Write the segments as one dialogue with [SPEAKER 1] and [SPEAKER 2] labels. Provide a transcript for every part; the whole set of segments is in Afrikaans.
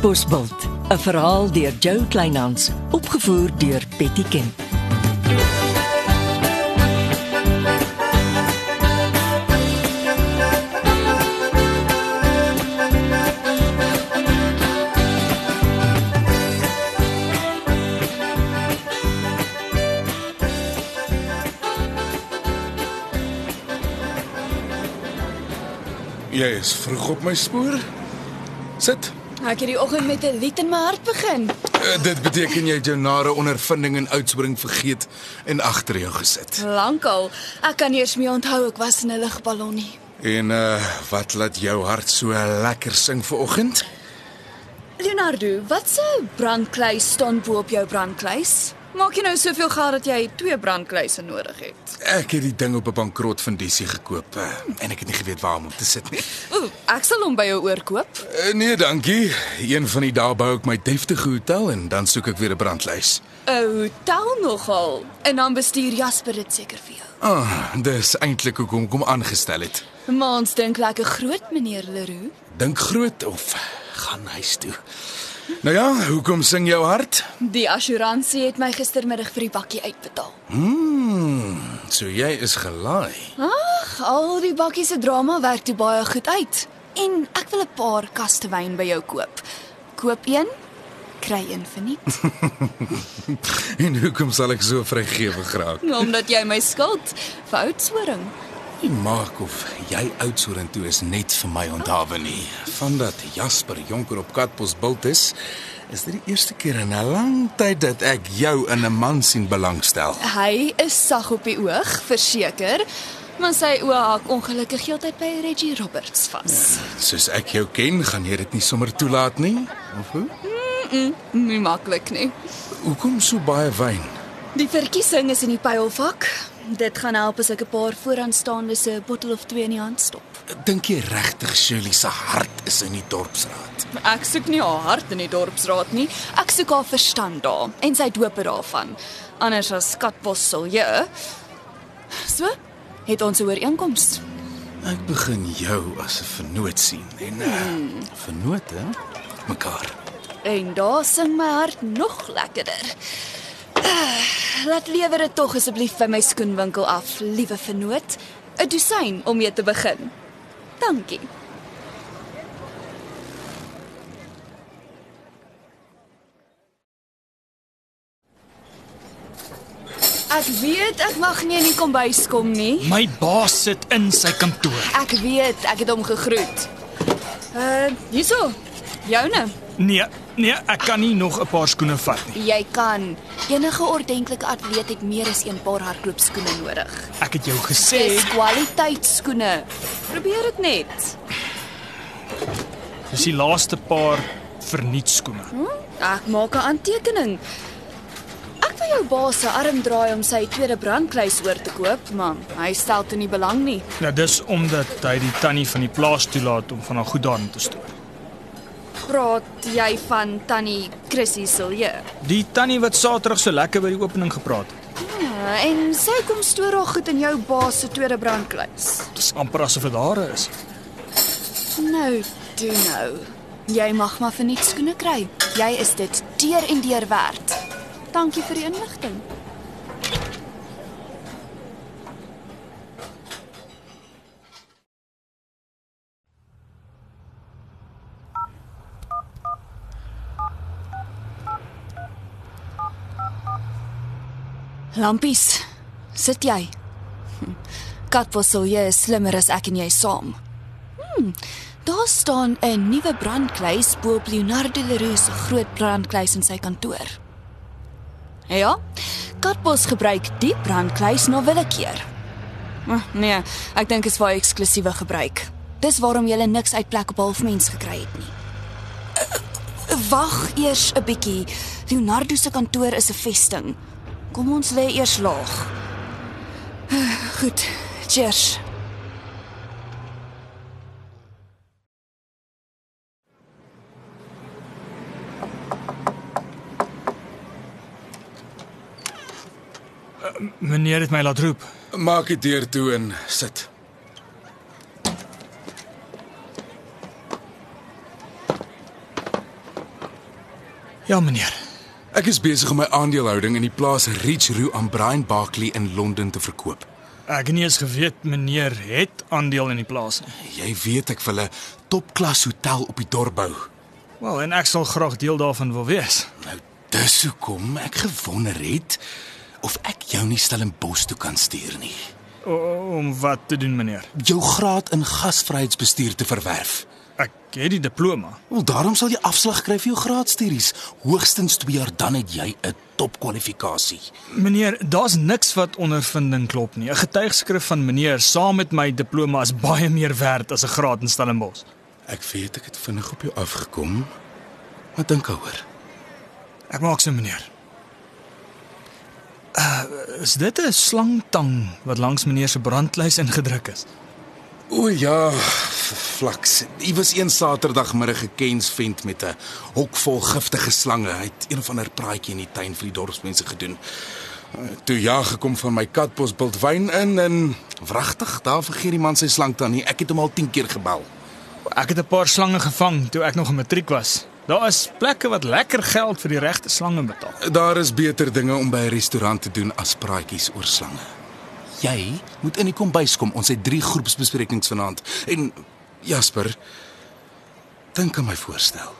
[SPEAKER 1] Katbosveld, 'n verhaal deur Jo Kleinhans, opgevoer deur Betty Kemp.
[SPEAKER 2] Jy is vroeg op my spoor. Sit.
[SPEAKER 3] Ek het die oggend met 'n lied in my hart begin.
[SPEAKER 2] Uh, dit beteken jy het jou nare ondervinding en uitspring vergeet en agter jou gesit.
[SPEAKER 3] Lankal. Ek kan eers meer onthou ek was in 'n lugballonnie.
[SPEAKER 2] En uh wat laat jou hart so lekker sing vanoggend?
[SPEAKER 3] Leonardo, wat se brandkluis staan bo op jou brandkluis? Maak jy nou soveel geld dat jy twee brandkluise nodig het?
[SPEAKER 2] Ek het die ding op 'n bankrotfundisie gekoop uh, en ek het nie geweet waar om hom te sit nie.
[SPEAKER 3] Ooh, ek sal hom by jou oorkoop.
[SPEAKER 2] Uh, nee, dankie. Een van die dae bou ek my deftige hotel en dan soek ek weer 'n brandlys.
[SPEAKER 3] 'n Hotel nogal. En dan bestuur Jasper dit seker vir jou.
[SPEAKER 2] Ah, dis eintlik hoekom ek hom aangestel het.
[SPEAKER 3] Maar ons dink lekker groot, meneer Leroux.
[SPEAKER 2] Dink groot of gaan huis toe. Nou ja, hoekom sing jou hart?
[SPEAKER 3] Die assuransie het my gistermiddag vir die bakkie uitbetaal.
[SPEAKER 2] Hmm, so jy is gelaai.
[SPEAKER 3] Ag, al die bakkie se drama werk toe baie goed uit. En ek wil 'n paar kaste wyn by jou koop. Koop een, kry een verniet.
[SPEAKER 2] En hoekom sal ek so vrygewig raak?
[SPEAKER 3] Omdat jy my skuld vir oudsoring.
[SPEAKER 2] Nie maak of jy oud sorentoe is net vir my onthawe nie. Vandat Jasper Jonker op Katbos bult is, is dit die eerste keer in 'n lang tyd dat ek jou in 'n man sien belangstel.
[SPEAKER 3] Hy is sag op die oog, verseker, maar sy oë haak ongelukkig heeltyd by Reggie Roberts vas.
[SPEAKER 2] Soos ek jou ken, gaan jy dit nie sommer toelaat nie? Of hoe?
[SPEAKER 3] Nie maklik nie.
[SPEAKER 2] Hoekom so baie wyn?
[SPEAKER 3] Die verkiesing is in die pylvak. Dit gaan help as ek 'n paar vooraanstaande se bottel of twee in die hand stop.
[SPEAKER 2] Dink jy regtig Shirley se hart is in die dorpsraad?
[SPEAKER 3] Ek soek nie haar hart in die dorpsraad nie. Ek soek haar verstand daar en sy dope daarvan. Anders as skatbos sal jy. So, het ons 'n ooreenkoms.
[SPEAKER 2] Ek begin jou as 'n vernoot sien en uh, vernote mekaar.
[SPEAKER 3] En daar sing my hart nog lekkerder. Laat lewer dit tog asseblief by my skoenwinkel af, liewe vernoot. 'n Dosyn om mee te begin. Dankie. Ek weet ek mag nie in die kombuis kom nie.
[SPEAKER 4] My baas sit in sy kantoor.
[SPEAKER 3] Ek weet, ek het hom gegroet. Uh, hierso. Joune.
[SPEAKER 4] Nee, nee, ek kan nie nog 'n paar skoene vat nie.
[SPEAKER 3] Jy kan. Enige ordentlike atleet het meer as een paar hardloopskoene nodig.
[SPEAKER 4] Ek het jou gesê,
[SPEAKER 3] Dis kwaliteitskoene. Probeer dit net.
[SPEAKER 4] dis die laaste paar verniet skoene.
[SPEAKER 3] Ek maak 'n aantekening. Ek wil jou baas se arm draai om sy tweede brandkluis oor te koop, maar hy stel toe nie belang nie.
[SPEAKER 4] Nou dis omdat hy die tannie van die plaas toelaat om van haar goed daarin te stoor.
[SPEAKER 3] Praat jy van Tannie Chrissy Silje?
[SPEAKER 4] Die tannie wat Saterdag so lekker by die opening gepraat het.
[SPEAKER 3] Ja, en sy kom stoor haar goed in jou baas se tweede brandkluis.
[SPEAKER 4] Dis amper asof dit daar is.
[SPEAKER 3] Nou, doen nou. Jy mag maar vir niks skoene kry. Jy is dit deur en deur werd. Dankie vir die inligting. Lampies, sit jy? Hm, Katbosel, jy is slimmer as ek en jy saam. Daar staan 'n nuwe brandkluis bo op Leonardo Leroux se groot brandkluis in sy kantoor. Ja, Katbos gebruik die brandkluis na willekeur. Ah, Nee, ek dink dit is vir eksklusiewe gebruik. Dis waarom jy niks uit plek op halfmens gekry het nie. Wag eers 'n bietjie. Leonardo se kantoor is 'n vesting. Kom ons lê eers laag. Goed. Cheers.
[SPEAKER 4] Meneer het my laat roep.
[SPEAKER 2] Maak die deur toe en sit.
[SPEAKER 4] Ja, meneer.
[SPEAKER 2] Ek is besig om my aandeelhouding in die plaas Reach Roo aan Brian Barkley in Londen te verkoop.
[SPEAKER 4] Ek het nie eens geweet meneer het aandeel in die plaas nie.
[SPEAKER 2] Jy weet ek wil 'n topklas hotel op die dorp bou.
[SPEAKER 4] Wel, en ek sal graag deel daarvan wil wees.
[SPEAKER 2] Nou, dis hoekom ek gewonder het of ek jou nie Stellenbosch toe kan stuur nie.
[SPEAKER 4] O, om wat te doen, meneer?
[SPEAKER 2] Jou graad in gasvryheidsbestuur te verwerf.
[SPEAKER 4] Ek het die diploma.
[SPEAKER 2] Wel, daarom sal jy afslag kry vir jou graadstudies. Hoogstens 2 jaar dan het jy 'n topkwalifikasie.
[SPEAKER 4] Meneer, daar's niks wat ondervinding klop nie. 'n Getuigskrif van meneer saam met my diploma is baie meer werd as 'n graad in Stellenbosch.
[SPEAKER 2] Ek weet ek het vinnig op jou afgekom. Maar dink daaroor.
[SPEAKER 4] Ek maak so, meneer. Uh, is dit 'n slangtang wat langs meneer se brandlys ingedruk is?
[SPEAKER 2] O ja, flaks. Hy was een Saterdagmiddag gekens vent met 'n hok vol giftige slange. Hy het een of ander praatjie in die tuin vir die dorpsmense gedoen. Uh, Toe ja gekom van my katbos bult wyn in en wragtig, daar vergeet die man sy slang dan nie. Ek het hom al 10 keer gebel.
[SPEAKER 4] Ek het 'n paar slange gevang toe ek nog in matriek was. Daar is plekke wat lekker geld vir die regte slange betaal.
[SPEAKER 2] Daar is beter dinge om by 'n restaurant te doen as praatjies oor slange. Jy moet in die kombuis kom. Ons het 3 groepsbesprekings vanaand. En Jasper, dink aan my voorstel.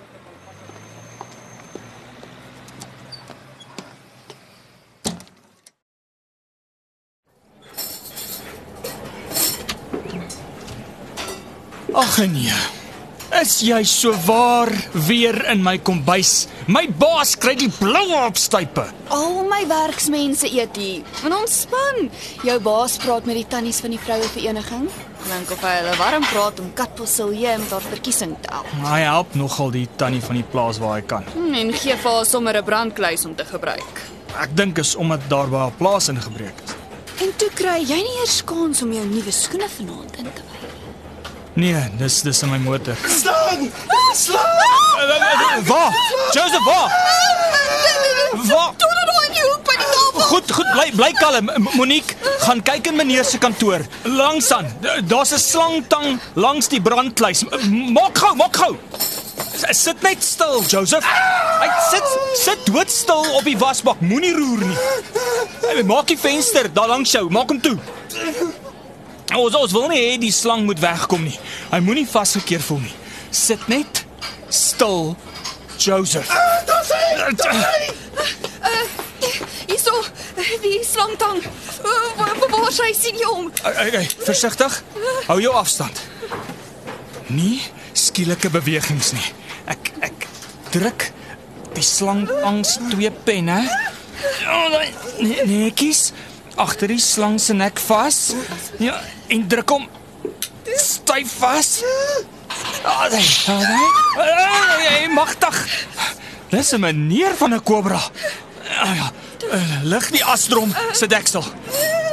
[SPEAKER 4] Ag nee. Is jy so waar weer in my kombuis? My baas kry die bloue opstype.
[SPEAKER 3] Al my werksmense eet hier. En ontspan. Jou baas praat met die tannies van die vroue vereniging. Dink of hy hulle warm praat om Katpossilje met haar verkiesing te help.
[SPEAKER 4] Hy help nogal die tannie van die plaas waar hy kan.
[SPEAKER 3] Hm, En gee vir haar sommer 'n brandkluis om te gebruik.
[SPEAKER 4] Ek dink is omdat daar by haar plaas ingebreek is.
[SPEAKER 3] En toe kry jy nie eers kans om jou nuwe skoene vanaand in te wy.
[SPEAKER 4] Nee, dis dis in my motor. Slang! Slang! Waar? Joseph, waar? Waar?
[SPEAKER 3] Doen dit nou in jou hoek by die tafel.
[SPEAKER 4] Goed, goed, bly bly kalm. Monique, gaan kyk in meneer se kantoor. Langs aan. Daar's 'n slangtang langs die brandkluis. Maak gou, maak gou. Sit net stil, Joseph. Hy sit sit doodstil op die wasbak. Moenie roer nie. Hey, maak die venster daar langs jou. Maak hom toe. Ons ons wil nie hê die slang moet wegkom nie. Hy moenie vasgekeer voel nie. Sit net stil, Joseph.
[SPEAKER 3] Hierso, die slangtang. Uh, Waar sy sien jy hom?
[SPEAKER 4] Hey, versigtig. Hou jou afstand. Nie skielike bewegings nie. Ek ek druk die slang langs twee penne. Ja, nee, nee, netjies agter die slang se nek vas. Ja, en druk hom styf vas. Ja, nee. Hey, magtig. Dis 'n manier van 'n kobra. Ja, ja. eh, Lig die asdrom se deksel.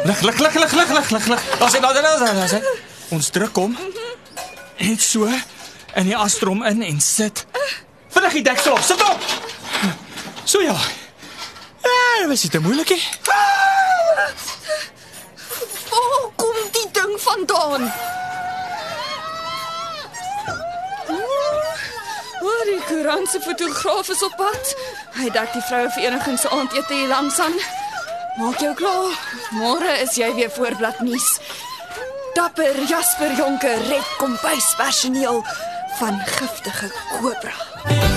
[SPEAKER 4] Lig, lig, lig, lig, lig, lig, lig, lig. Daar's hy, daar's hy, daar's hy. Ons druk hom. Net so in die astrom in en sit. Vinnig die deksel op. Sit op. So ja. Ja, was dit moeilik hè?
[SPEAKER 3] Waar kom die ding vandaan? Waar die koerantse fotograaf is op pad. Hy dek die vroue vereniging se aandete hier langs aan. Maak jou klaar. Môre is jy weer voorblad nuus. Dapper Jasper Jonker red kombuis personeel van giftige kobra.